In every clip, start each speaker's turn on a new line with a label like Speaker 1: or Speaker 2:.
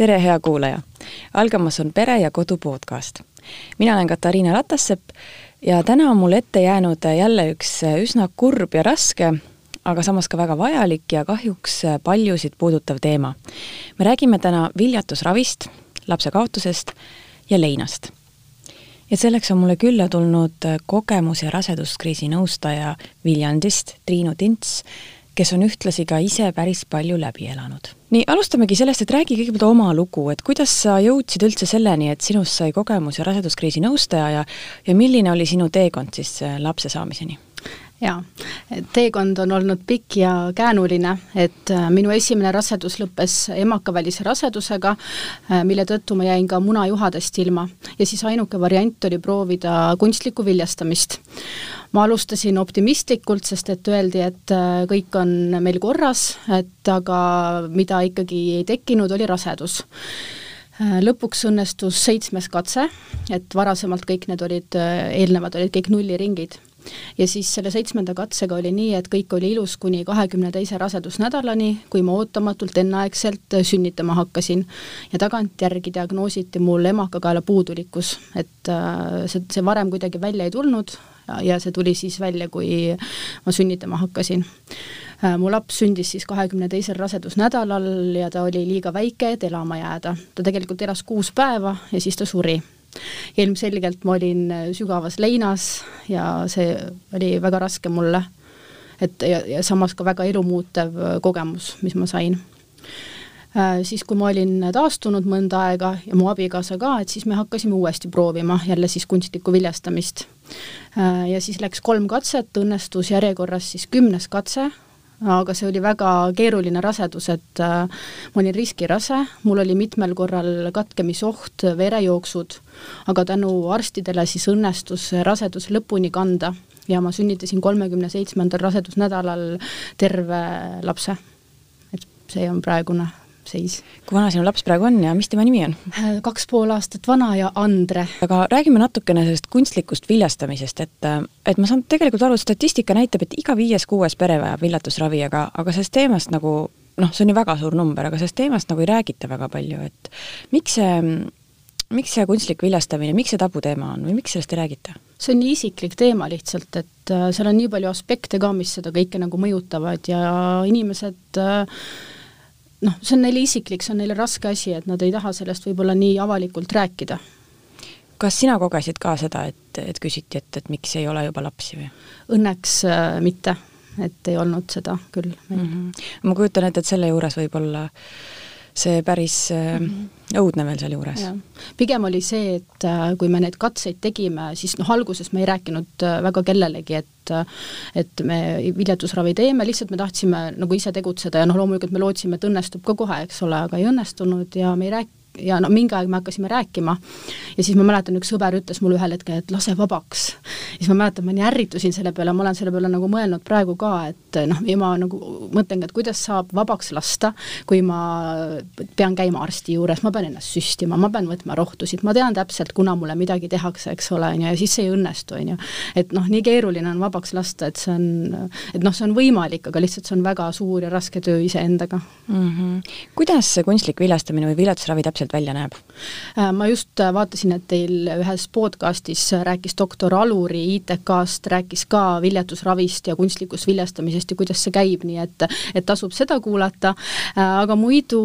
Speaker 1: tere, hea kuulaja! algamas on Pere ja Kodu podcast. mina olen Katariina Ratassepp ja täna on mul ette jäänud jälle üks üsna kurb ja raske, aga samas ka väga vajalik ja kahjuks paljusid puudutav teema. me räägime täna viljatusravist, lapse kaotusest ja leinast. ja selleks on mulle külla tulnud kogemus- ja raseduskriisi nõustaja Viljandist, Triinu Tints, kes on ühtlasi ka ise päris palju läbi elanud. nii, alustamegi sellest, et räägi kõigepealt oma lugu, et kuidas sa jõudsid üldse selleni, et sinust sai kogemus- ja raseduskriisi nõustaja ja ja milline oli sinu teekond siis äh, lapse saamiseni?
Speaker 2: jaa, teekond on olnud pikk ja käänuline, et äh, minu esimene rasedus lõppes emakavälise rasedusega, äh, mille tõttu ma jäin ka munajuhadest ilma. ja siis ainuke variant oli proovida kunstlikku viljastamist. Ma alustasin optimistlikult, sest et öeldi, et äh, kõik on meil korras, et aga mida ikkagi ei tekkinud, oli rasedus lõpuks õnnestus seitsmes katse, et varasemalt kõik need olid, eelnevad olid kõik nulliringid ja siis selle seitsmenda katsega oli nii, et kõik oli ilus kuni kahekümne teise rasedusnädalani, kui ma ootamatult enneaegselt sünnitama hakkasin. ja tagantjärgi diagnoositi mul emakakaela puudulikkus, et äh, see, see varem kuidagi välja ei tulnud ja, see tuli siis välja, kui ma sünnitama hakkasin äh, mu laps sündis siis kahekümne teisel rasedusnädalal ja ta oli liiga väike, et elama jääda. ta tegelikult elas kuus päeva ja siis ta suri ilmselgelt ma olin äh, sügavas leinas ja see oli väga raske mulle. et ja, ja samas ka väga elumuutev äh, kogemus, mis ma sain siis, kui ma olin taastunud mõnda aega ja mu abikaasa ka, et siis me hakkasime uuesti proovima jälle siis kunstlikku viljastamist. Ja siis läks kolm katset, õnnestus järjekorras siis kümnes katse aga see oli väga keeruline rasedus, et äh, ma olin riskirase, mul oli mitmel korral katkemisoht, verejooksud, aga tänu arstidele siis õnnestus rasedus lõpuni kanda ja ma sünnitasin kolmekümne seitsmendal rasedusnädalal terve lapse. et see on praegune seis.
Speaker 1: kui vana sinu laps praegu on ja mis tema nimi on?
Speaker 2: Äh, kaks pool aastat vana ja Andre.
Speaker 1: aga räägime natukene sellest kunstlikust viljastamisest, et et ma saan tegelikult aru, statistika näitab, et iga viies-kuues pere vajab viljatusravi, aga, aga sellest teemast nagu noh, see on ju väga suur number, aga sellest teemast nagu ei räägita väga palju, et miks see, miks see kunstlik viljastamine, miks see tabuteema on või miks sellest ei räägita?
Speaker 2: see on nii isiklik teema lihtsalt, et äh, seal on nii palju aspekte ka, mis seda kõike nagu mõjutavad ja inimesed äh, noh, see on neile isiklik, see on neile raske asi, et nad ei taha sellest võib-olla nii avalikult rääkida.
Speaker 1: kas sina kogesid ka seda, et, et küsiti, et, et miks ei ole juba lapsi või?
Speaker 2: Õnneks äh, mitte, et ei olnud seda küll
Speaker 1: mm. -hmm. ma kujutan ette, et selle juures võib olla see päris mm -hmm õudne veel sealjuures.
Speaker 2: pigem oli see, et äh, kui me neid katseid tegime, siis noh, alguses me ei rääkinud äh, väga kellelegi, et et me viljatusravi teeme, lihtsalt me tahtsime nagu ise tegutseda ja noh, loomulikult me lootsime, et õnnestub ka kohe, eks ole, aga ei õnnestunud ja me ei rääk-, ja no mingi aeg me hakkasime rääkima ja siis ma mäletan, üks sõber ütles mulle ühel hetkel, et lase vabaks. siis ma mäletan, ma nii ärritusin selle peale, ma olen selle peale nagu mõelnud praegu ka, et noh, ja ma nagu mõtlengi, et kuidas saab vabaks lasta, kui ma pean käima arsti juures, ma pean ennast süstima, ma pean võtma rohtusid, ma tean täpselt, kuna mulle midagi tehakse, eks ole, on ju, ja siis see ei õnnestu, on ju. et noh, nii keeruline on vabaks lasta, et see on, et noh, see on võimalik, aga lihtsalt see on väga suur ja raske töö iseendaga
Speaker 1: mm. -hmm. kuidas see kunstlik viljastamine või viljatusravi täpselt täpselt välja näeb?
Speaker 2: Äh, ma just äh, vaatasin, et teil ühes podcastis rääkis doktor Aluri ITK-st, rääkis ka viljatusravist ja kunstlikust viljastamisest ja kuidas see käib, nii et et tasub seda kuulata, äh, aga muidu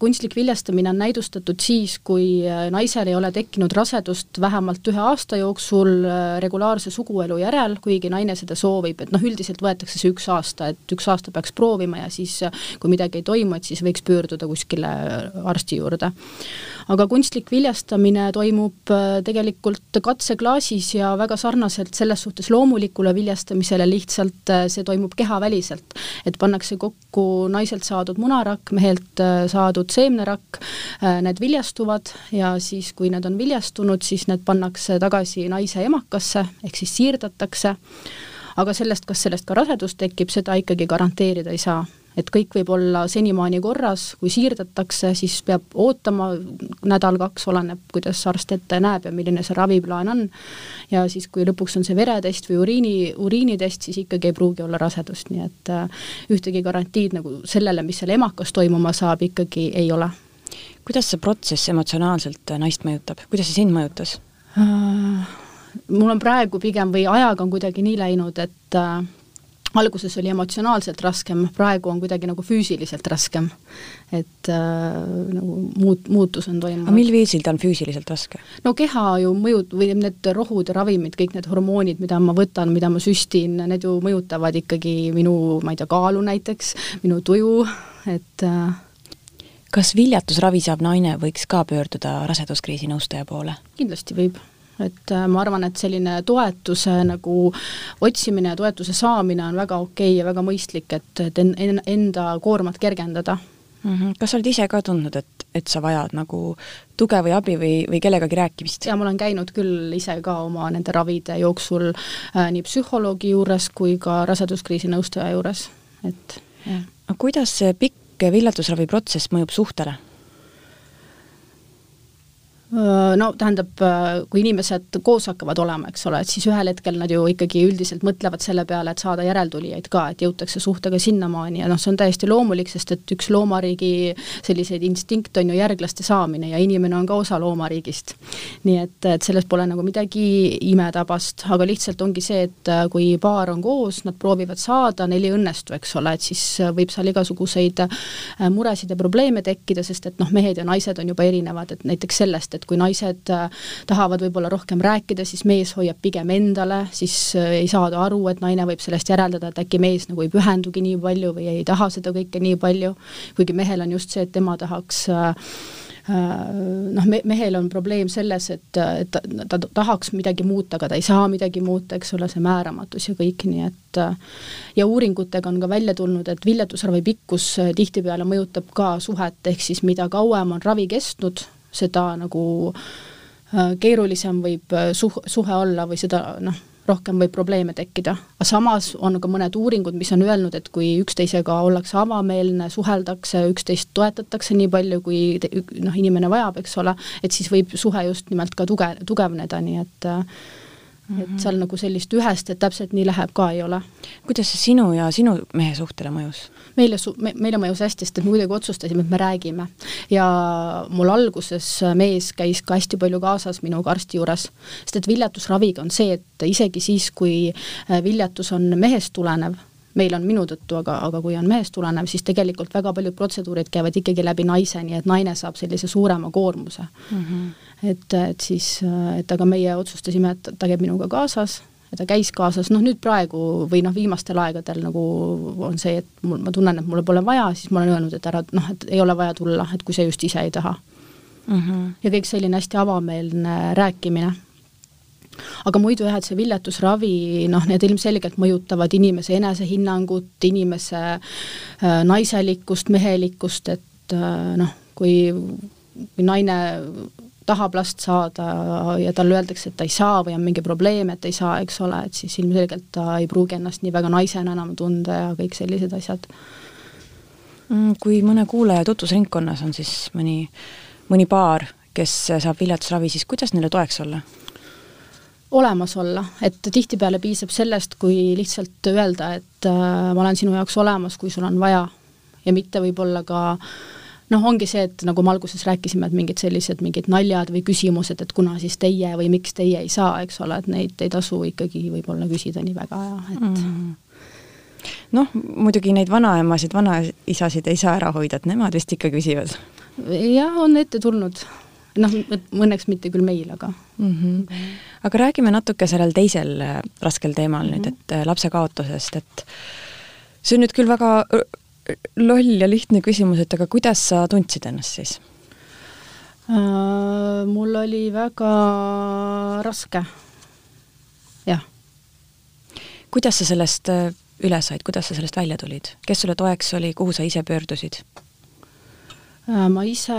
Speaker 2: kunstlik viljastamine on näidustatud siis, kui naisel ei ole tekkinud rasedust vähemalt ühe aasta jooksul regulaarse suguelu järel, kuigi naine seda soovib, et noh, üldiselt võetakse see üks aasta, et üks aasta peaks proovima ja siis kui midagi ei toimu, et siis võiks pöörduda kuskile arsti juurde aga kunstlik viljastamine toimub äh, tegelikult katseklaasis ja väga sarnaselt selles suhtes loomulikule viljastamisele, lihtsalt äh, see toimub kehaväliselt. et pannakse kokku naiselt saadud munarakk, mehelt äh, saadud seemnerakk, need viljastuvad ja siis, kui need on viljastunud, siis need pannakse tagasi naise emakasse, ehk siis siirdatakse, aga sellest, kas sellest ka rasedus tekib, seda ikkagi garanteerida ei saa et kõik võib olla senimaani korras, kui siirdatakse, siis peab ootama nädal-kaks, oleneb, kuidas arst ette näeb ja milline see raviplaan on, ja siis, kui lõpuks on see veretest või uriini, uriinitest, siis ikkagi ei pruugi olla rasedust, nii et äh, ühtegi garantiid nagu sellele, mis seal emakas toimuma saab, ikkagi ei ole.
Speaker 1: Kuidas see protsess emotsionaalselt naist mõjutab, kuidas see sind mõjutas?
Speaker 2: Uh,? Mul on praegu pigem või ajaga on kuidagi nii läinud, et uh, alguses oli emotsionaalselt raskem, praegu on kuidagi nagu füüsiliselt raskem. et äh, nagu muut-, muutus on toimunud.
Speaker 1: aga mil viisil ta on füüsiliselt raske?
Speaker 2: no keha ju mõjut- või need rohud ja ravimid, kõik need hormoonid, mida ma võtan, mida ma süstin, need ju mõjutavad ikkagi minu, ma ei tea, kaalu näiteks, minu tuju, et äh,
Speaker 1: kas viljatusravi saab naine võiks ka pöörduda raseduskriisi nõustaja poole?
Speaker 2: kindlasti võib et äh, ma arvan, et selline toetuse nagu otsimine ja toetuse saamine on väga okei okay ja väga mõistlik, et, et en, en, enda koormat kergendada
Speaker 1: mm. -hmm. kas sa oled ise ka tundnud, et, et sa vajad nagu tuge või abi või, või kellegagi rääkimist?
Speaker 2: jaa, ma olen käinud küll ise ka oma nende ravide jooksul äh, nii psühholoogi juures kui ka raseduskriisi nõustaja juures, et jah.
Speaker 1: kuidas see pikk viljatusravi protsess mõjub suhtele?
Speaker 2: No tähendab, kui inimesed koos hakkavad olema, eks ole, et siis ühel hetkel nad ju ikkagi üldiselt mõtlevad selle peale, et saada järeltulijaid ka, et jõutakse suhtega sinnamaani ja noh, see on täiesti loomulik, sest et üks loomariigi selliseid instinkte on ju järglaste saamine ja inimene on ka osa loomariigist. nii et, et selles pole nagu midagi imetabast, aga lihtsalt ongi see, et kui paar on koos, nad proovivad saada, neil ei õnnestu, eks ole, et siis võib seal igasuguseid muresid ja probleeme tekkida, sest et noh, mehed ja naised on juba erinevad, et näiteks sellest, et kui naised äh, tahavad võib-olla rohkem rääkida, siis mees hoiab pigem endale, siis äh, ei saada aru, et naine võib sellest järeldada, et äkki mees nagu ei pühendugi nii palju või ei taha seda kõike nii palju, kuigi mehel on just see, et tema tahaks äh, noh, me-, mehel on probleem selles, et, et ta, ta tahaks midagi muuta, aga ta ei saa midagi muuta, eks ole, see määramatus ja kõik, nii et ja uuringutega on ka välja tulnud, et viljatusravi pikkus tihtipeale mõjutab ka suhet, ehk siis mida kauem on ravi kestnud, seda nagu äh, keerulisem võib äh, suh-, suhe olla või seda noh, rohkem võib probleeme tekkida. aga samas on ka mõned uuringud, mis on öelnud, et kui üksteisega ollakse avameelne, suheldakse, üksteist toetatakse nii palju, kui noh, inimene vajab, eks ole, et siis võib suhe just nimelt ka tuge-, tugevneda, nii et äh, Mm -hmm. et seal nagu sellist ühest, et täpselt nii läheb ka ei ole.
Speaker 1: kuidas see sinu ja sinu mehe suhtele mõjus?
Speaker 2: meile su-, me, meile mõjus hästi, sest et me kuidagi otsustasime, et me räägime. ja mul alguses mees käis ka hästi palju kaasas minuga arsti juures, sest et viljatusraviga on see, et isegi siis, kui äh, viljatus on mehest tulenev, meil on minu tõttu, aga, aga kui on mehest tulenev, siis tegelikult väga paljud protseduurid käivad ikkagi läbi naise, nii et naine saab sellise suurema koormuse mm. -hmm et, et siis, et aga meie otsustasime, et ta käib minuga kaasas ta käis kaasas, noh nüüd praegu või noh, viimastel aegadel nagu on see, et mul, ma tunnen, et mulle pole vaja, siis ma olen öelnud, et ära noh, et ei ole vaja tulla, et kui sa just ise ei taha mm. -hmm. ja kõik selline hästi avameelne rääkimine. aga muidu jah, et see viljatusravi, noh, need ilmselgelt mõjutavad inimese enesehinnangut, inimese äh, naiselikkust, mehelikkust, et äh, noh, kui, kui naine tahab last saada ja talle öeldakse, et ta ei saa või on mingi probleem, et ei saa, eks ole, et siis ilmselgelt ta ei pruugi ennast nii väga naisena enam tunda ja kõik sellised asjad.
Speaker 1: Mm, kui mõne kuulaja tutvusringkonnas on siis mõni, mõni paar, kes saab viljatusravi, siis kuidas neile toeks olla?
Speaker 2: olemas olla, et tihtipeale piisab sellest, kui lihtsalt öelda, et äh, ma olen sinu jaoks olemas, kui sul on vaja ja mitte võib-olla ka äh, noh, ongi see, et nagu me alguses rääkisime, et mingid sellised mingid naljad või küsimused, et kuna siis teie või miks teie ei saa, eks ole, et neid ei tasu ikkagi võib-olla küsida nii väga ja et mm
Speaker 1: noh, muidugi neid vanaemasid, vanaisasid ei saa ära hoida, et nemad vist ikka küsivad.
Speaker 2: jah, on ette tulnud. noh, õnneks mitte küll meil, aga mm. -hmm.
Speaker 1: aga räägime natuke sellel teisel äh, raskel teemal mm -hmm. nüüd, et äh, lapse kaotusest, et see on nüüd küll väga loll ja lihtne küsimus, et aga kuidas sa tundsid ennast siis
Speaker 2: uh,? Mul oli väga raske, jah.
Speaker 1: kuidas sa sellest äh, üle said, kuidas sa sellest välja tulid, kes sulle toeks oli, kuhu sa ise pöördusid?
Speaker 2: Äh, ma ise,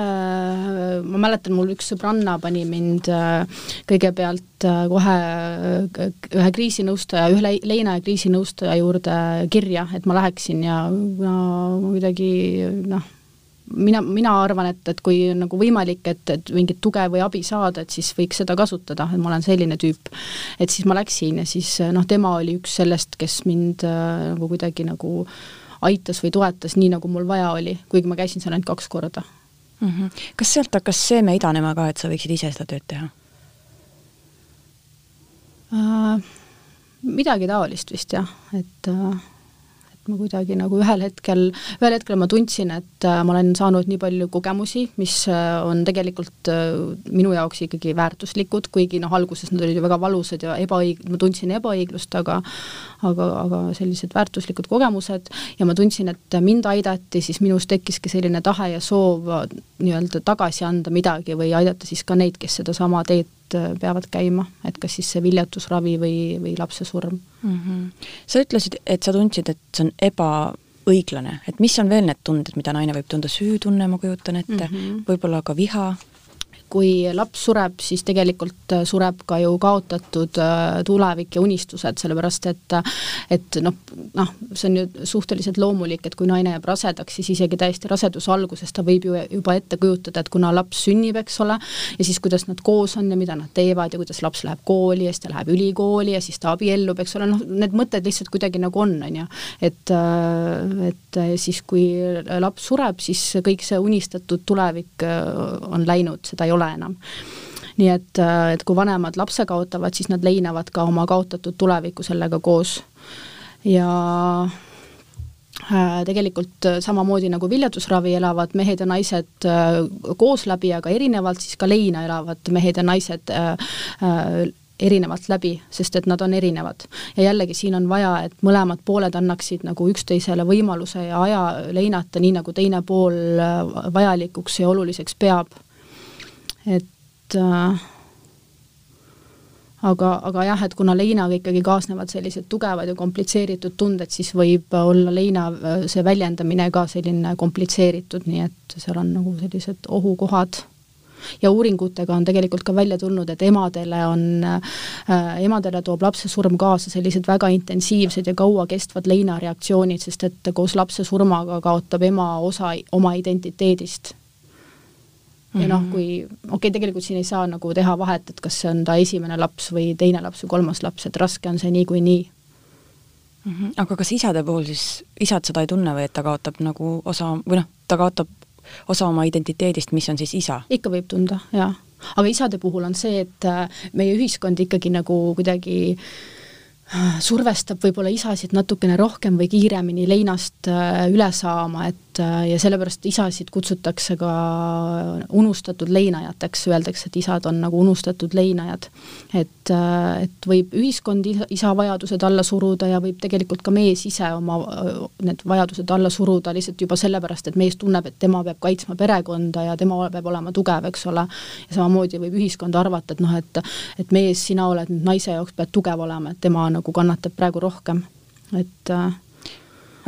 Speaker 2: ma mäletan, mul üks sõbranna pani mind äh, kõigepealt äh, kohe ühe kriisinõustaja, ühe leina ja kriisinõustaja juurde kirja, et ma läheksin ja no kuidagi noh, mina, mina arvan, et, et kui on nagu võimalik, et, et mingit tuge või abi saada, et siis võiks seda kasutada, et ma olen selline tüüp. et siis ma läksin ja siis noh, tema oli üks sellest, kes mind nagu kuidagi nagu äh, aitas või toetas nii, nagu mul vaja oli, kuigi ma käisin seal ainult kaks korda.
Speaker 1: mm. -hmm. kas sealt hakkas seeme idanema ka, et sa võiksid ise seda tööd teha
Speaker 2: uh,? midagi taolist vist jah, et uh, ma kuidagi nagu ühel hetkel, ühel hetkel ma tundsin, et äh, ma olen saanud nii palju kogemusi, mis äh, on tegelikult äh, minu jaoks ikkagi väärtuslikud, kuigi noh, alguses nad olid ju väga valusad ja ebaõig-, ma tundsin ebaõiglust, aga aga, aga sellised väärtuslikud kogemused ja ma tundsin, et mind aidati, siis minus tekkiski selline tahe ja soov nii-öelda tagasi anda midagi või aidata siis ka neid, kes sedasama teed peavad käima, et kas siis see viljatusravi või, või lapse surm mm.
Speaker 1: -hmm. sa ütlesid, et sa tundsid, et see on ebaõiglane, et mis on veel need tunded, mida naine võib tunda, süütunne, ma kujutan ette mm -hmm., võib-olla ka viha
Speaker 2: kui laps sureb, siis tegelikult äh, sureb ka ju kaotatud äh, tulevik ja unistused, sellepärast et et noh, noh, see on ju suhteliselt loomulik, et kui naine jääb rasedaks, siis isegi täiesti raseduse alguses ta võib ju juba ette kujutada, et kuna laps sünnib, eks ole, ja siis kuidas nad koos on ja mida nad teevad ja kuidas laps läheb kooli ja siis ta läheb ülikooli ja siis ta abiellub, eks ole, noh, need mõtted lihtsalt kuidagi nagu on, on ju. et, äh, et siis, kui laps sureb, siis kõik see unistatud tulevik on läinud, seda ei ole ole enam nii et, äh, et kui vanemad lapse kaotavad, siis nad leinavad ka oma kaotatud tulevikku sellega koos. ja äh, tegelikult samamoodi nagu viljatusravi elavad mehed ja naised äh, koos läbi, aga erinevalt siis ka leina elavad mehed ja naised erinevalt läbi, sest et nad on erinevad. ja jällegi siin on vaja, et mõlemad pooled annaksid nagu üksteisele võimaluse ja aja leinata, nii nagu teine pool vajalikuks ja oluliseks peab et äh, aga, aga jah, et kuna leinaga ikkagi kaasnevad sellised tugevad ja komplitseeritud tunded, siis võib olla leina äh, see väljendamine ka selline komplitseeritud, nii et seal on nagu sellised ohukohad. Ja uuringutega on tegelikult ka välja tulnud, et emadele on äh,, emadele toob lapse surm kaasa sellised väga intensiivsed ja kauakestvad leinareaktsioonid, sest et koos lapse surmaga kaotab ema osa oma identiteedist ja noh, mhm. kui okei okay,, tegelikult siin ei saa nagu teha vahet, et kas see on ta esimene laps või teine laps või kolmas laps, et raske on see niikuinii
Speaker 1: mm. -hmm. aga kas isade puhul siis, isad seda ei tunne või et ta kaotab nagu osa või noh, ta kaotab osa oma identiteedist, mis on siis isa?
Speaker 2: ikka võib tunda, jaa. aga isade puhul on see, et äh, meie ühiskond ikkagi nagu kuidagi äh, survestab võib-olla isasid natukene rohkem või kiiremini leinast äh, üle saama, et Äh, ja sellepärast isasid kutsutakse ka unustatud leinajateks, öeldakse, et isad on nagu unustatud leinajad. et, äh, et võib ühiskond isa, isa vajadused alla suruda ja võib tegelikult ka mees ise oma äh, need vajadused alla suruda lihtsalt juba sellepärast, et mees tunneb, et tema peab kaitsma perekonda ja tema peab olema tugev, eks ole, ja samamoodi võib ühiskond arvata, et noh, et et mees, sina oled nüüd naise jaoks, pead tugev olema, et tema nagu kannatab praegu rohkem, et äh,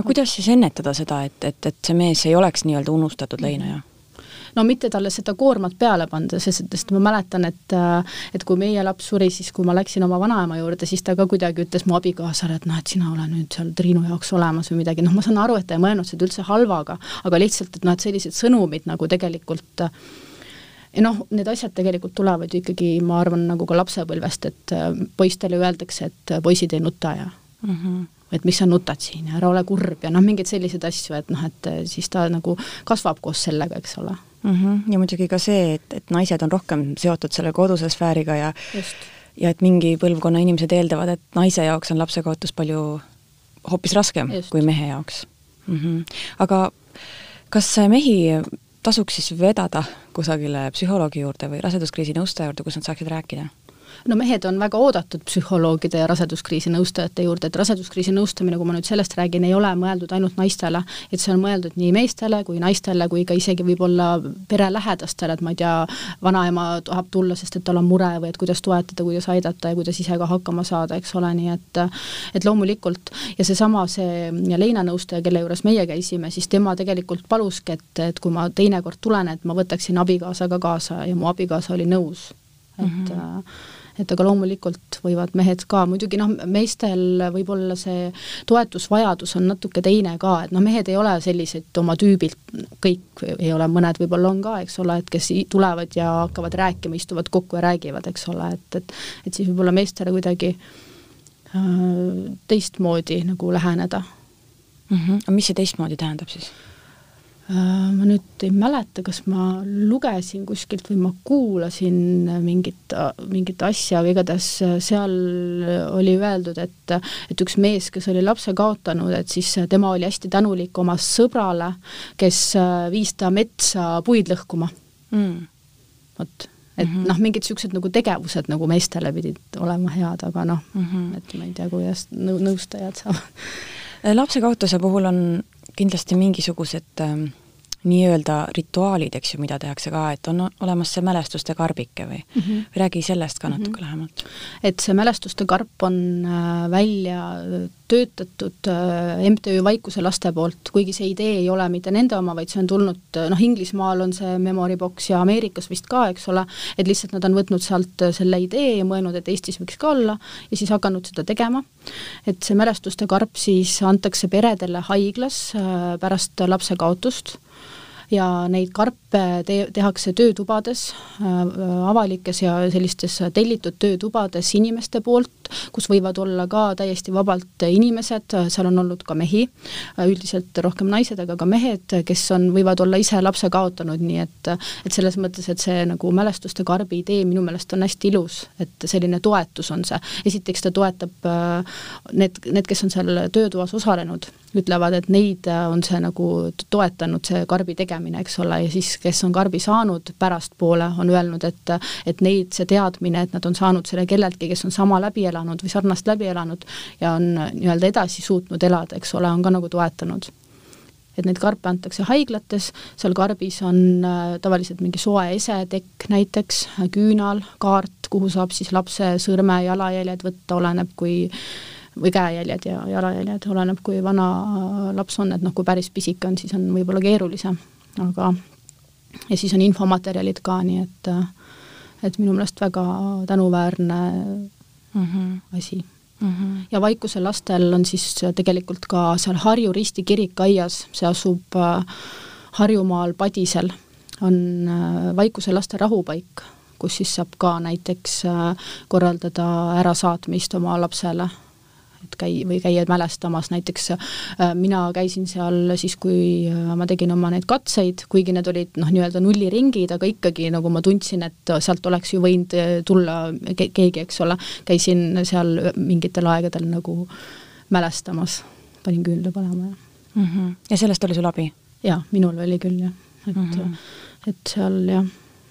Speaker 1: aga kuidas siis ennetada seda, et, et, et see mees ei oleks nii-öelda unustatud leinaja?
Speaker 2: no mitte talle seda koormat peale panda, sest, sest ma mäletan, et et kui meie laps suri, siis kui ma läksin oma vanaema juurde, siis ta ka kuidagi ütles mu abikaasale, et noh, et sina ole nüüd seal Triinu jaoks olemas või midagi, noh, ma saan aru, et ta ei mõelnud seda üldse halvaga, aga lihtsalt, et noh, et sellised sõnumid nagu tegelikult ja noh, need asjad tegelikult tulevad ju ikkagi, ma arvan, nagu ka lapsepõlvest, et poistele öeldakse, et poisid ei nuta ja mm -hmm et miks sa nutad siin ja ära ole kurb ja noh, mingeid selliseid asju, et noh, et siis ta nagu kasvab koos sellega, eks ole
Speaker 1: mm. -hmm. ja muidugi ka see, et, et naised on rohkem seotud selle koduse sfääriga ja Just. ja et mingi põlvkonna inimesed eeldavad, et naise jaoks on lapsekaotus palju hoopis raskem Just. kui mehe jaoks mm. -hmm. aga kas mehi tasuks siis vedada kusagile psühholoogi juurde või raseduskriisi nõustaja juurde, kus nad saaksid rääkida?
Speaker 2: No mehed on väga oodatud psühholoogide ja raseduskriisi nõustajate juurde, et raseduskriisi nõustamine, kui ma nüüd sellest räägin, ei ole mõeldud ainult naistele, et see on mõeldud nii meestele kui naistele kui ka isegi võib-olla perelähedastele, et ma ei tea, vanaema tahab tulla, sest et tal on mure või et kuidas toetada, kuidas aidata ja kuidas ise ka hakkama saada, eks ole, nii et et loomulikult. Ja seesama, see Leina nõustaja, kelle juures meie käisime, siis tema tegelikult paluski, et, et kui ma teinekord tulen, et ma võtaksin abikaasa ka kaasa ja mu abikaasa oli nõus, et mm -hmm et aga loomulikult võivad mehed ka, muidugi noh, meestel võib-olla see toetusvajadus on natuke teine ka, et noh, mehed ei ole sellised oma tüübilt, kõik ei ole, mõned võib-olla on ka, eks ole, et kes tulevad ja hakkavad rääkima, istuvad kokku ja räägivad, eks ole, et, et et siis võib-olla meestele kuidagi äh, teistmoodi nagu läheneda
Speaker 1: mm. -hmm. aga mis see teistmoodi tähendab siis?
Speaker 2: Äh, ma nüüd ei mäleta, kas ma lugesin kuskilt või ma kuulasin mingit, mingit asja, aga igatahes seal oli öeldud, et et üks mees, kes oli lapse kaotanud, et siis tema oli hästi tänulik oma sõbrale, kes viis ta metsa puid lõhkuma mm.. vot, et mm -hmm. noh, mingid niisugused nagu tegevused nagu meestele pidid olema head, aga noh mm, -hmm. et ma ei tea, kuidas nõu-, nõustajad saavad
Speaker 1: lapse kaotuse puhul on kindlasti mingisugused äh, nii-öelda rituaalid, eks ju, mida tehakse ka, et on olemas see mälestuste karbike või mm, -hmm. või räägi sellest ka natuke mm -hmm. lähemalt.
Speaker 2: et see mälestuste karp on äh, välja töötatud äh, MTÜ Vaikuse laste poolt, kuigi see idee ei ole mitte nende oma, vaid see on tulnud, äh, noh, Inglismaal on see Memory Box ja Ameerikas vist ka, eks ole, et lihtsalt nad on võtnud sealt selle idee ja mõelnud, et Eestis võiks ka olla ja siis hakanud seda tegema. et see mälestuste karp siis antakse peredele haiglas pärast lapse kaotust ja neid karpe te-, tehakse töötubades äh,, avalikes ja sellistes tellitud töötubades inimeste poolt, kus võivad olla ka täiesti vabalt inimesed, seal on olnud ka mehi, üldiselt rohkem naised, aga ka mehed, kes on, võivad olla ise lapse kaotanud, nii et et selles mõttes, et see nagu mälestuste karbi idee minu meelest on hästi ilus, et selline toetus on see. esiteks ta toetab äh, need, need, kes on seal töötoas osalenud, ütlevad, et neid on see nagu toetanud, see karbi tegemine, eks ole, ja siis, kes on karbi saanud pärastpoole, on öelnud, et et neid see teadmine, et nad on saanud selle kelleltki, kes on sama läbi elanud, elanud või sarnast läbi elanud ja on nii-öelda edasi suutnud elada, eks ole, on ka nagu toetanud. Et neid karpe antakse haiglates, seal karbis on äh, tavaliselt mingi soe esetekk näiteks, küünal, kaart, kuhu saab siis lapse sõrme jalajäljed võtta, oleneb kui või käejäljed ja jalajäljed, oleneb kui vana laps on, et noh, kui päris pisike on, siis on võib-olla keerulisem, aga ja siis on infomaterjalid ka, nii et et minu meelest väga tänuväärne mm -hmm. asi mm. -hmm. ja Vaikuse lastel on siis tegelikult ka seal Harju Risti kirikaias, see asub äh, Harjumaal Padisel, on äh, Vaikuse laste rahupaik, kus siis saab ka näiteks äh, korraldada ärasaatmist oma lapsele käi- või käia mälestamas, näiteks äh, mina käisin seal siis, kui äh, ma tegin oma neid katseid, kuigi need olid noh, nii-öelda nulliringid, aga ikkagi nagu ma tundsin, et sealt oleks ju võinud äh, tulla ke keegi, eks ole, käisin seal mingitel aegadel nagu mälestamas, panin küünla põlema ja
Speaker 1: mm. -hmm. ja sellest oli sul abi?
Speaker 2: jaa, minul oli küll jah, et mm, -hmm. et seal jah,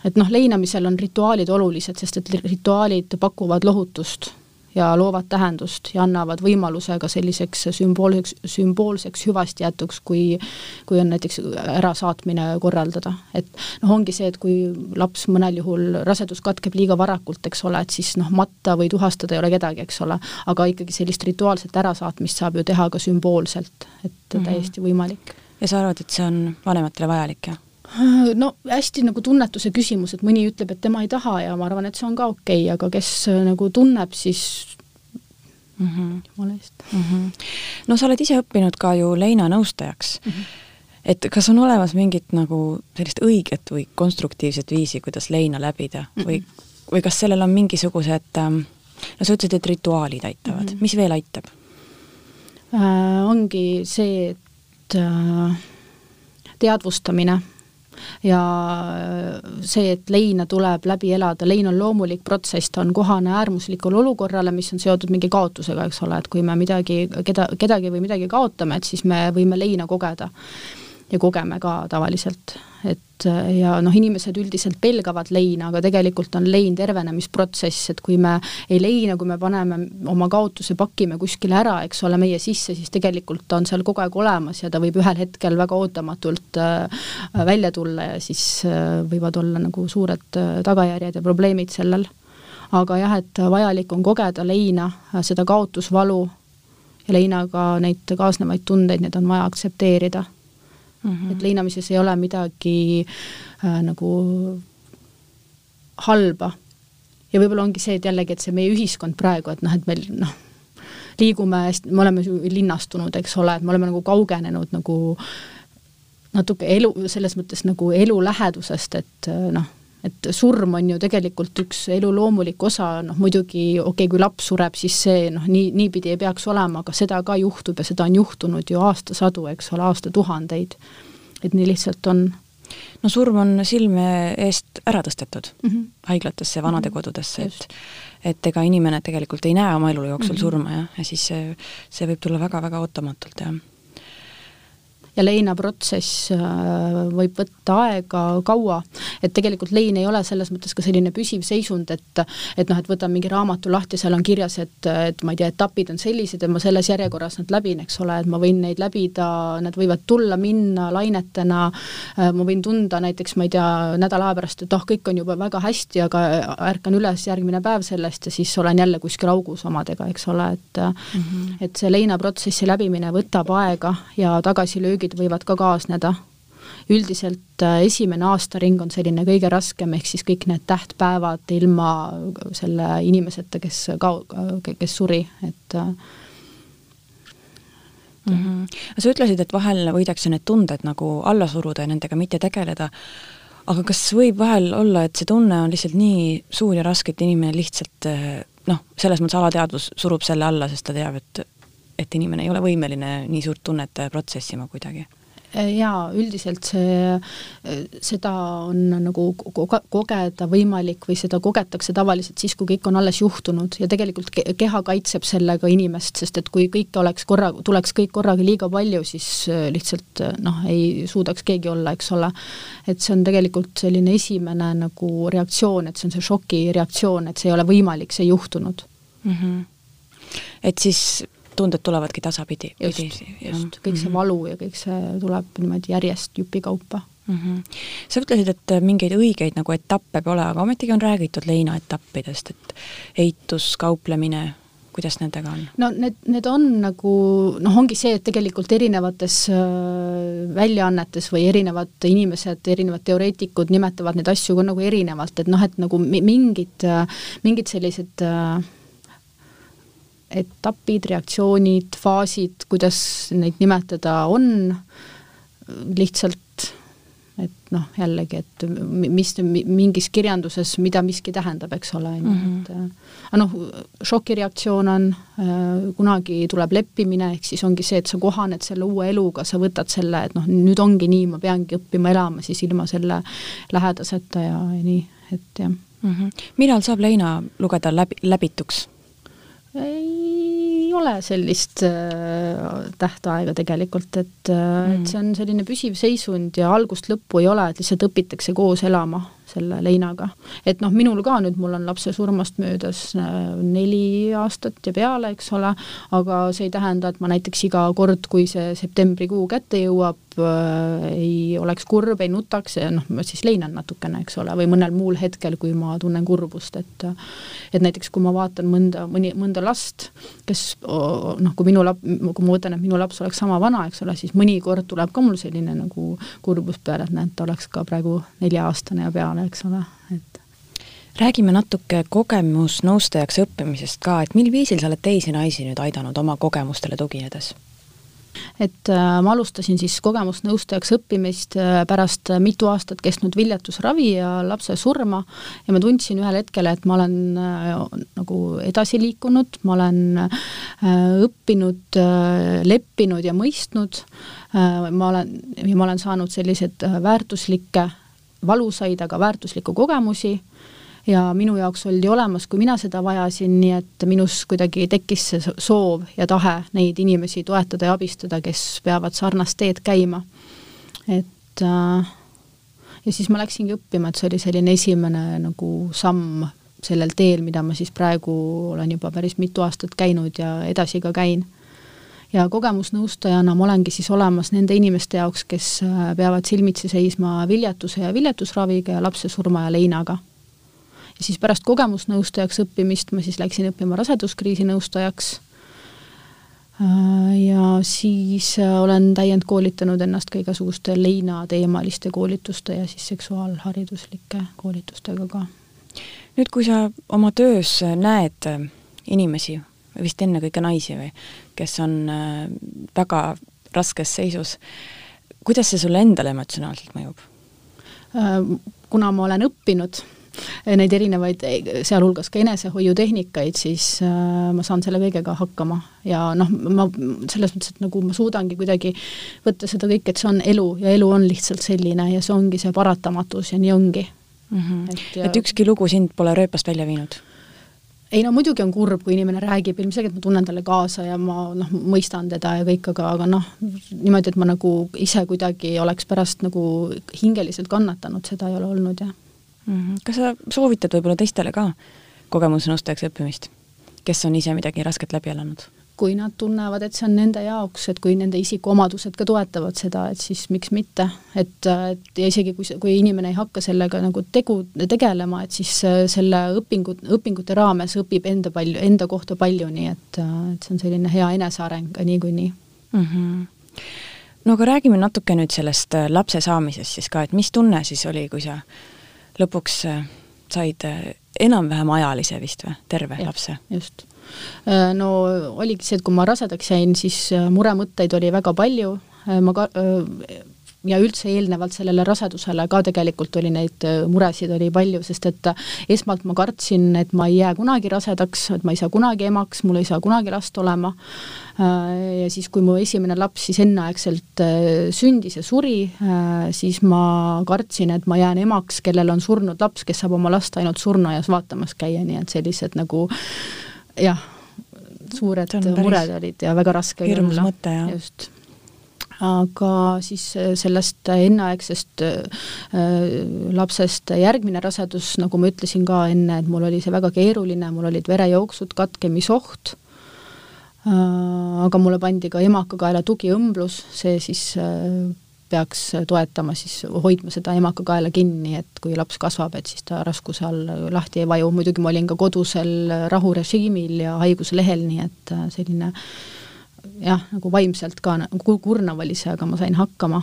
Speaker 2: et noh, leinamisel on rituaalid olulised, sest et rituaalid pakuvad lohutust ja loovad tähendust ja annavad võimaluse ka selliseks sümboolseks, sümboolseks hüvastijätuks, kui kui on näiteks ärasaatmine korraldada. et noh, ongi see, et kui laps mõnel juhul, rasedus katkeb liiga varakult, eks ole, et siis noh, matta või tuhastada ei ole kedagi, eks ole, aga ikkagi sellist rituaalset ärasaatmist saab ju teha ka sümboolselt, et mm -hmm. täiesti võimalik.
Speaker 1: ja sa arvad, et see on vanematele vajalik, jah?
Speaker 2: no hästi nagu tunnetuse küsimus, et mõni ütleb, et tema ei taha ja ma arvan, et see on ka okei okay,, aga kes äh, nagu tunneb, siis mm -hmm. jumala eest mm.
Speaker 1: -hmm. no sa oled ise õppinud ka ju Leina nõustajaks mm. -hmm. et kas on olemas mingit nagu sellist õiget või konstruktiivset viisi, kuidas leina läbida mm -hmm. või, või kas sellel on mingisugused ähm, no sa ütlesid, et rituaalid aitavad mm, -hmm. mis veel aitab
Speaker 2: äh,? ongi see, et äh, teadvustamine ja see, et leina tuleb läbi elada, lein on loomulik protsess, ta on kohane äärmuslikule olukorrale, mis on seotud mingi kaotusega, eks ole, et kui me midagi, keda, kedagi või midagi kaotame, et siis me võime leina kogeda ja kogeme ka tavaliselt. et ja noh, inimesed üldiselt pelgavad leina, aga tegelikult on lein tervenemisprotsess, et kui me ei leina, kui me paneme oma kaotuse, pakime kuskile ära, eks ole, meie sisse, siis tegelikult on seal kogu aeg olemas ja ta võib ühel hetkel väga ootamatult äh, välja tulla ja siis äh, võivad olla nagu suured äh, tagajärjed ja probleemid sellel. aga jah, et vajalik on kogeda leina, seda kaotusvalu ja leinaga neid kaasnevaid tundeid, need on vaja aktsepteerida mm. -hmm. et leinamises ei ole midagi äh, nagu halba. ja võib-olla ongi see, et jällegi, et see meie ühiskond praegu, et noh, et meil noh, liigume me oleme linnastunud, eks ole, et me oleme nagu kaugenenud nagu natuke elu, selles mõttes nagu elu lähedusest, et noh et surm on ju tegelikult üks elu loomulik osa, noh muidugi okei okay,, kui laps sureb, siis see noh, nii, niipidi ei peaks olema, aga seda ka juhtub ja seda on juhtunud ju aastasadu, eks ole, aastatuhandeid. et nii lihtsalt on.
Speaker 1: no surm on silme eest ära tõstetud mm -hmm. haiglatesse, vanadekodudesse,
Speaker 2: Mhm.
Speaker 1: et et ega inimene tegelikult ei näe oma elu jooksul mm. -hmm. surma jah, ja siis see, see võib tulla väga-väga ootamatult, jah
Speaker 2: ja leinaprotsess äh, võib võtta aega kaua, et tegelikult lein ei ole selles mõttes ka selline püsiv seisund, et et noh, et võtan mingi raamatu lahti, seal on kirjas, et, et ma ei tea, etapid on sellised ja ma selles järjekorras nad läbin, eks ole, et ma võin neid läbida, nad võivad tulla, minna lainetena, ma võin tunda näiteks, ma ei tea, nädala aja pärast, et oh, kõik on juba väga hästi, aga ärkan üles järgmine päev sellest ja siis olen jälle kuskil augus omadega, eks ole, et mm -hmm. et see leinaprotsessi läbimine võtab aega ja tagasilöögid võivad ka kaasneda. üldiselt äh, esimene aastaring on selline kõige raskem, ehk siis kõik need tähtpäevad ilma selle inimeseta, kes kao-, kes suri, et
Speaker 1: mm. -hmm. sa ütlesid, et vahel võidakse need tunded nagu alla suruda ja nendega mitte tegeleda, aga kas võib vahel olla, et see tunne on lihtsalt nii suur ja raske, et inimene lihtsalt noh, selles mõttes alateadvus surub selle alla, sest ta teab, et et inimene ei ole võimeline nii suurt tunnet protsessima kuidagi?
Speaker 2: jaa, üldiselt see, seda on nagu koge-, kogeda võimalik või seda kogetakse tavaliselt siis, kui kõik on alles juhtunud ja tegelikult keha kaitseb sellega inimest, sest et kui kõike oleks korra, tuleks kõik korraga liiga palju, siis lihtsalt noh, ei suudaks keegi olla, eks ole. et see on tegelikult selline esimene nagu reaktsioon, et see on see šokireaktsioon, et see ei ole võimalik, see ei juhtunud
Speaker 1: mm. -hmm. et siis tunded tulevadki tasapidi.
Speaker 2: just, just, kõik see valu ja kõik see tuleb niimoodi järjest jupikaupa
Speaker 1: mm. -hmm. sa ütlesid, et mingeid õigeid nagu etappe pole, aga ometigi on räägitud leinaetappidest, et eitus, kauplemine, kuidas nendega on?
Speaker 2: no need, need on nagu noh, ongi see, et tegelikult erinevates äh, väljaannetes või erinevad inimesed, erinevad teoreetikud nimetavad neid asju ka nagu erinevalt, et noh, et nagu mingid, mingid sellised äh, etapid, reaktsioonid, faasid, kuidas neid nimetada on, lihtsalt et noh, jällegi, et mis mingis kirjanduses, mida miski tähendab, eks ole, on ju, et aga noh, šokireaktsioon on, kunagi tuleb leppimine, ehk siis ongi see, et sa kohaned selle uue eluga, sa võtad selle, et noh, nüüd ongi nii, ma peangi õppima elama siis ilma selle lähedaseta ja, ja nii, et jah
Speaker 1: mm. -hmm. millal saab leina lugeda läbi, läbituks?
Speaker 2: ei ole sellist äh, tähtaega tegelikult, et äh, mm., et see on selline püsiv seisund ja algust lõppu ei ole, et lihtsalt õpitakse koos elama selle leinaga. et noh, minul ka nüüd, mul on lapse surmast möödas äh, neli aastat ja peale, eks ole, aga see ei tähenda, et ma näiteks iga kord, kui see septembrikuu kätte jõuab äh,, ei oleks kurb, ei nutaks ja noh, ma siis leinan natukene, eks ole, või mõnel muul hetkel, kui ma tunnen kurbust, et et näiteks kui ma vaatan mõnda, mõni, mõnda last, kes noh, kui minu lap-, kui ma mõtlen, et minu laps oleks sama vana, eks ole, siis mõnikord tuleb ka mul selline nagu kurbus peale, et näed, ta oleks ka praegu nelja-aastane ja peale, eks ole, et
Speaker 1: räägime natuke kogemusnõustajaks õppimisest ka, et mil viisil sa oled teisi naisi nüüd aidanud oma kogemustele tuginedes?
Speaker 2: et äh, ma alustasin siis kogemusnõustajaks õppimist äh, pärast mitu aastat kestnud viljatusravi ja lapse surma ja ma tundsin ühel hetkel, et ma olen äh, nagu edasi liikunud, ma olen äh, õppinud äh,, leppinud ja mõistnud äh,, ma olen, ja ma olen saanud selliseid väärtuslikke, valusaid, aga väärtuslikku kogemusi ja minu jaoks oldi olemas, kui mina seda vajasin, nii et minus kuidagi tekkis see soov ja tahe neid inimesi toetada ja abistada, kes peavad sarnast teed käima. et äh, ja siis ma läksingi õppima, et see oli selline esimene nagu samm sellel teel, mida ma siis praegu olen juba päris mitu aastat käinud ja edasi ka käin. Ja kogemusnõustajana ma olengi siis olemas nende inimeste jaoks, kes peavad silmitsi seisma viljatuse ja viljatusraviga ja lapse surma ja leinaga ja siis pärast kogemusnõustajaks õppimist ma siis läksin õppima raseduskriisi nõustajaks. ja siis olen täiendkoolitanud ennast ka igasuguste leinateemaliste koolituste ja siis seksuaalhariduslike koolitustega ka.
Speaker 1: nüüd, kui sa oma töös näed inimesi, vist ennekõike naisi või, kes on väga raskes seisus, kuidas see sulle endale emotsionaalselt mõjub?
Speaker 2: kuna ma olen õppinud neid erinevaid, sealhulgas ka enesehoiutehnikaid, siis äh, ma saan selle kõigega hakkama ja noh, ma selles mõttes, et nagu ma suudangi kuidagi võtta seda kõike, et see on elu ja elu on lihtsalt selline ja see ongi see paratamatus ja nii ongi
Speaker 1: mm. -hmm. Et, ja... et ükski lugu sind pole rööpast välja viinud?
Speaker 2: Ei no muidugi on kurb, kui inimene räägib, ilmselgelt ma tunnen talle kaasa ja ma noh, mõistan teda ja kõik, aga, aga noh, niimoodi, et ma nagu ise kuidagi oleks pärast nagu hingeliselt kannatanud, seda ei ole olnud, jah
Speaker 1: mm. -hmm. kas sa soovitad võib-olla teistele ka kogemusnõustajaks õppimist, kes on ise midagi rasket läbi elanud?
Speaker 2: Kui nad tunnevad, et see on nende jaoks, et kui nende isikuomadused ka toetavad seda, et siis miks mitte. et, et ja isegi kui, kui inimene ei hakka sellega nagu tegu, tegelema, et siis äh, selle õpingu, õpingute raames õpib enda palju, enda kohta palju, nii et, äh, et see on selline hea eneseareng ka niikuinii
Speaker 1: mm. -hmm. no aga räägime natuke nüüd sellest äh, lapse saamisest siis ka, et mis tunne siis oli, kui sa lõpuks said enam-vähem ajalise vist või, terve ja, lapse?
Speaker 2: just no oligi see, et kui ma rasedaks jäin, siis äh, muremõtteid oli väga palju, äh, ma ka ja üldse eelnevalt sellele rasedusele ka tegelikult oli neid muresid oli palju, sest et esmalt ma kartsin, et ma ei jää kunagi rasedaks, et ma ei saa kunagi emaks, mul ei saa kunagi last olema. ja siis, kui mu esimene laps siis enneaegselt sündis ja suri, siis ma kartsin, et ma jään emaks, kellel on surnud laps, kes saab oma last ainult surnuaias vaatamas käia, nii et sellised nagu jah, suured mured olid ja väga raske
Speaker 1: hirmus mõte, jah.
Speaker 2: just aga siis äh, sellest enneaegsest äh, lapsest järgmine rasedus, nagu ma ütlesin ka enne, et mul oli see väga keeruline, mul olid verejooksud, katkemisoht äh,, aga mulle pandi ka emakakaela tugiõmblus, see siis peaks toetama siis, hoidma seda emakakaela kinni, et kui laps kasvab, et siis ta raskuse all lahti ei vaju, muidugi ma olin ka kodusel rahurežiimil ja haiguslehel, nii et äh, selline jah, nagu vaimselt ka nagu kurnav oli see, aga ma sain hakkama.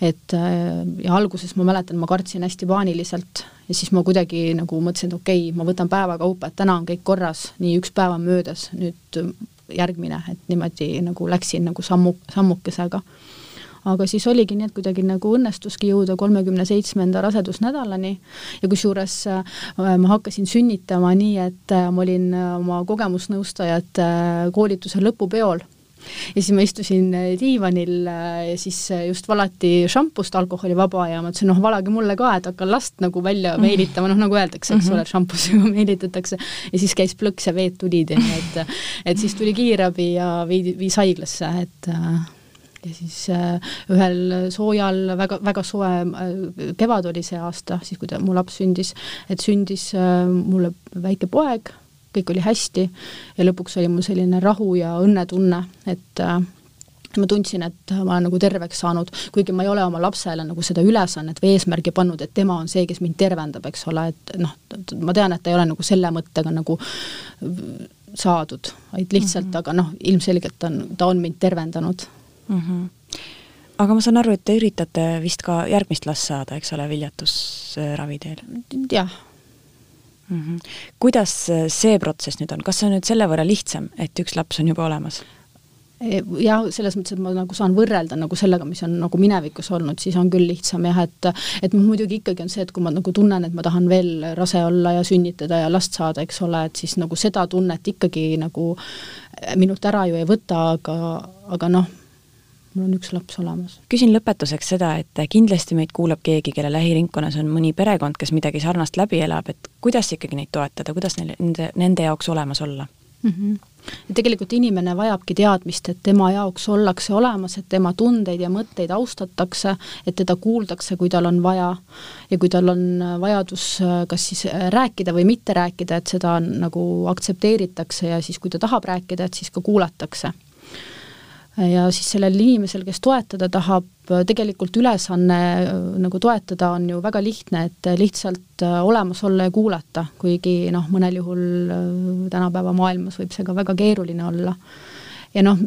Speaker 2: et äh, ja alguses ma mäletan, ma kartsin hästi paaniliselt ja siis ma kuidagi nagu mõtlesin, et okei okay,, ma võtan päevakaupa, et täna on kõik korras, nii üks päev on möödas, nüüd järgmine, et niimoodi nagu läksin nagu sammu, sammukesega aga siis oligi nii, et kuidagi nagu õnnestuski jõuda kolmekümne seitsmenda rasedusnädalani ja kusjuures äh, ma hakkasin sünnitama nii, et äh, ma olin äh, oma kogemusnõustajate koolituse lõpupeol ja siis ma istusin diivanil ja siis just valati šampust alkoholivaba ja ma ütlesin, noh, valage mulle ka, et hakkan last nagu välja mhm. meelitama, noh nagu öeldakse, eks mm -hmm. ole, šampusega meelitatakse. ja siis käis plõks ja veed tulid, et, et siis tuli kiirabi ja viidi, viis haiglasse, et ja siis äh, ühel soojal, väga, väga soe äh, kevad oli see aasta, siis kui ta, mu laps sündis, et sündis äh, mulle väike poeg, kõik oli hästi ja lõpuks oli mul selline rahu ja õnnetunne, et ma tundsin, et ma olen nagu terveks saanud, kuigi ma ei ole oma lapsele nagu seda ülesannet või eesmärgi pannud, et tema on see, kes mind tervendab, eks ole, et noh, ma tean, et ta ei ole nagu selle mõttega nagu saadud, vaid lihtsalt mm, -hmm. aga noh, ilmselgelt on, ta on mind tervendanud mm.
Speaker 1: -hmm. aga ma saan aru, et te üritate vist ka järgmist last saada, eks ole, viljatusravi teel?
Speaker 2: jah
Speaker 1: mm. -hmm. kuidas see protsess nüüd on, kas see on nüüd selle võrra lihtsam, et üks laps on juba olemas?
Speaker 2: jah, selles mõttes, et ma nagu saan võrrelda nagu sellega, mis on nagu minevikus olnud, siis on küll lihtsam jah, et et muidugi ikkagi on see, et kui ma nagu tunnen, et ma tahan veel rase olla ja sünnitada ja last saada, eks ole, et siis nagu seda tunnet ikkagi nagu minult ära ju ei võta, aga, aga noh, mul on üks laps olemas.
Speaker 1: küsin lõpetuseks seda, et kindlasti meid kuulab keegi, kelle lähiringkonnas on mõni perekond, kes midagi sarnast läbi elab, et kuidas ikkagi neid toetada, kuidas neil, nende, nende jaoks olemas olla mm?
Speaker 2: -hmm. Ja tegelikult inimene vajabki teadmist, et tema jaoks ollakse olemas, et tema tundeid ja mõtteid austatakse, et teda kuuldakse, kui tal on vaja ja kui tal on vajadus kas siis rääkida või mitte rääkida, et seda nagu aktsepteeritakse ja siis, kui ta tahab rääkida, et siis ka kuulatakse ja siis sellel inimesel, kes toetada tahab, tegelikult ülesanne nagu toetada on ju väga lihtne, et lihtsalt äh, olemas olla ja kuulata, kuigi noh, mõnel juhul äh, tänapäeva maailmas võib see ka väga keeruline olla. ja noh,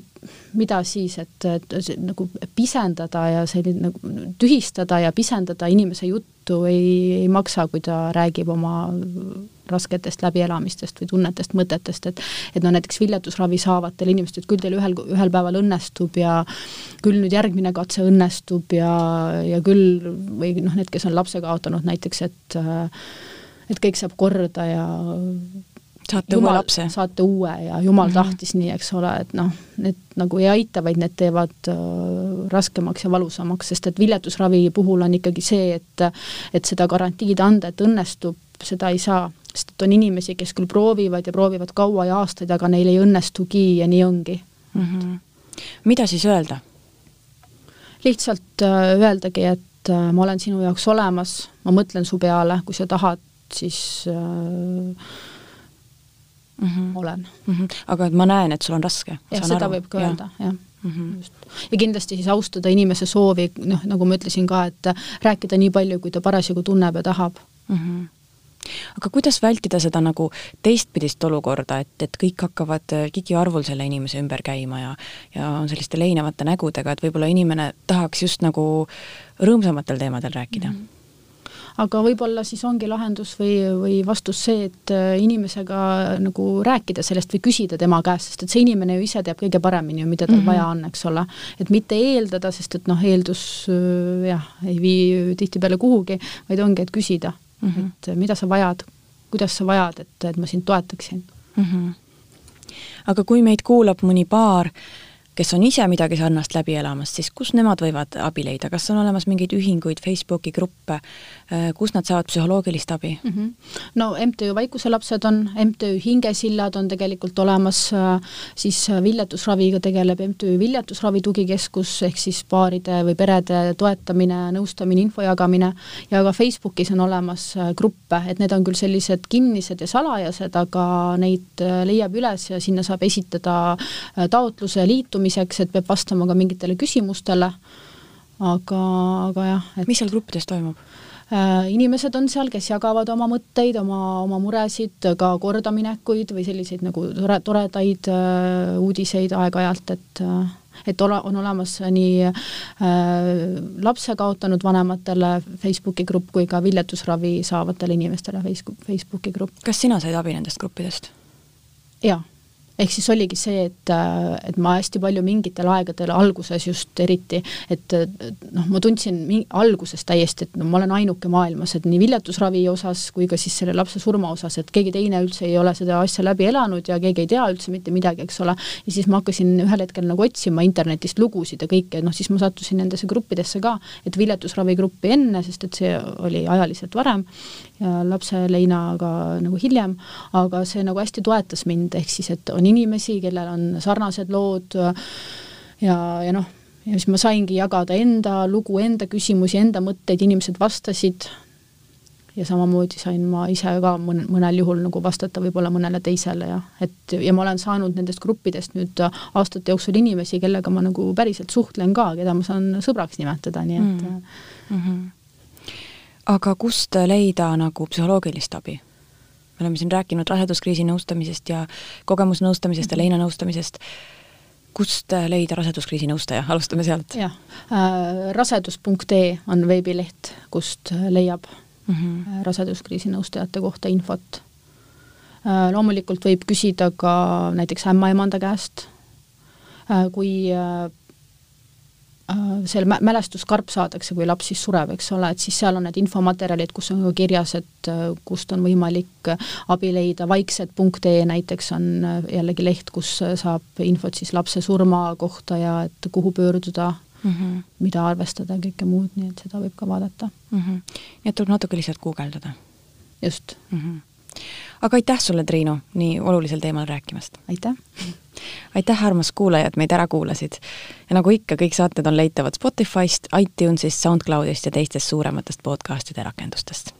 Speaker 2: mida siis, et, et nagu pisendada ja selline nagu tühistada ja pisendada inimese juttu ei, ei maksa, kui ta räägib oma rasketest läbielamistest või tunnetest, mõtetest, et et no näiteks viljatusravi saavatel inimestel, et küll teil ühel, ühel päeval õnnestub ja küll nüüd järgmine katse õnnestub ja, ja küll või noh, need, kes on lapse kaotanud näiteks, et et kõik saab korda ja
Speaker 1: saate uue lapse.
Speaker 2: saate uue ja jumal mm -hmm. tahtis nii, eks ole, et noh, need nagu ei aita, vaid need teevad äh, raskemaks ja valusamaks, sest et viljatusravi puhul on ikkagi see, et et seda garantiid anda, et õnnestub, seda ei saa, sest et on inimesi, kes küll proovivad ja proovivad kaua ja aastaid, aga neil ei õnnestugi ja nii ongi mm.
Speaker 1: -hmm. mida siis öelda?
Speaker 2: lihtsalt äh, öeldagi, et äh, ma olen sinu jaoks olemas, ma mõtlen su peale, kui sa tahad, siis äh, mm -hmm. olen
Speaker 1: mm. -hmm. aga et ma näen, et sul on raske.
Speaker 2: jah, seda aru. võib ka öelda, jah mm. -hmm. just. ja kindlasti siis austada inimese soovi, noh, nagu ma ütlesin ka, et rääkida nii palju, kui ta parasjagu tunneb ja tahab mm. -hmm
Speaker 1: aga kuidas vältida seda nagu teistpidist olukorda, et, et kõik hakkavad gigiarvul selle inimese ümber käima ja ja on selliste leinevate nägudega, et võib-olla inimene tahaks just nagu rõõmsamatel teemadel rääkida mm? -hmm
Speaker 2: aga võib-olla siis ongi lahendus või, või vastus see, et äh, inimesega nagu rääkida sellest või küsida tema käest, sest et see inimene ju ise teab kõige paremini ju, mida tal mm -hmm. vaja on, eks ole. et mitte eeldada, sest et noh, eeldus äh, jah, ei vii tihtipeale kuhugi, vaid ongi, et küsida mm, -hmm. et äh, mida sa vajad, kuidas sa vajad, et, et ma sind toetaksin mm. -hmm.
Speaker 1: aga kui meid kuulab mõni paar, kes on ise midagi sarnast läbi elamas, siis kus nemad võivad abi leida, kas on olemas mingeid ühinguid, Facebooki gruppe, äh, kus nad saavad psühholoogilist abi mm? -hmm.
Speaker 2: no MTÜ Vaikuselapsed on, MTÜ Hingesillad on tegelikult olemas, äh, siis viljatusraviga tegeleb MTÜ Viljatusravi Tugikeskus, ehk siis paaride või perede toetamine, nõustamine, info jagamine, ja ka Facebookis on olemas äh, gruppe, et need on küll sellised kinnised ja salajased, aga neid leiab üles ja sinna saab esitada taotluse liitumiseks, et peab vastama ka mingitele küsimustele, aga, aga jah
Speaker 1: et.... mis seal gruppides toimub?
Speaker 2: Äh, inimesed on seal, kes jagavad oma mõtteid, oma, oma muresid, ka kordaminekuid või selliseid nagu tore, toredaid äh, uudiseid aeg-ajalt, et äh, et ole, on olemas nii äh, lapse kaotanud vanematele Facebooki grupp kui ka viljetusravi saavatele inimestele Facebook, Facebooki grupp.
Speaker 1: kas sina said abi nendest gruppidest?
Speaker 2: jaa ehk siis oligi see, et, et ma hästi palju mingitel aegadel, alguses just eriti, et noh, ma tundsin alguses täiesti, et no ma olen ainuke maailmas, et nii viljatusravi osas kui ka siis selle lapse surma osas, et keegi teine üldse ei ole seda asja läbi elanud ja keegi ei tea üldse mitte midagi, eks ole. ja siis ma hakkasin ühel hetkel nagu otsima internetist lugusid ja kõike, noh siis ma sattusin nendesse gruppidesse ka, et viljatusravi gruppi enne, sest et see oli ajaliselt varem lapse leinaga nagu hiljem, aga see nagu hästi toetas mind, ehk siis et on inimesi, kellel on sarnased lood ja, ja noh, ja siis ma saingi jagada enda lugu, enda küsimusi, enda mõtteid, inimesed vastasid ja samamoodi sain ma ise ka mõn-, mõnel juhul nagu vastata võib-olla mõnele teisele ja et ja ma olen saanud nendest gruppidest nüüd aastate jooksul inimesi, kellega ma nagu päriselt suhtlen ka, keda ma saan sõbraks nimetada, nii et mm. -hmm
Speaker 1: aga kust leida nagu psühholoogilist abi? me oleme siin rääkinud raseduskriisi nõustamisest ja kogemusnõustamisest ja mhm. leinanõustamisest, kust leida raseduskriisi nõustaja, alustame sealt.
Speaker 2: jah äh,, rasedus.ee on veebileht, kust leiab mm -hmm. raseduskriisi nõustajate kohta infot äh,. loomulikult võib küsida ka näiteks ämmaemanda käest äh,, kui äh, mä-, mälestuskarp saadakse, kui laps siis sureb, eks ole, et siis seal on need infomaterjalid, kus on ka kirjas, et äh, kust on võimalik äh, abi leida, vaiksed.ee näiteks on jällegi leht, kus saab infot siis lapse surma kohta ja et kuhu pöörduda mm, -hmm. mida arvestada ja kõike muud, nii et seda võib ka vaadata mm.
Speaker 1: -hmm. nii et tuleb natuke lihtsalt guugeldada?
Speaker 2: just mm. -hmm
Speaker 1: aga aitäh sulle, Triinu, nii olulisel teemal rääkimast!
Speaker 2: aitäh!
Speaker 1: aitäh, armas kuulaja, et meid ära kuulasid! ja nagu ikka, kõik saated on leitavad Spotify'st, iTunes'ist, SoundCloud'ist ja teistest suurematest podcast'ide rakendustest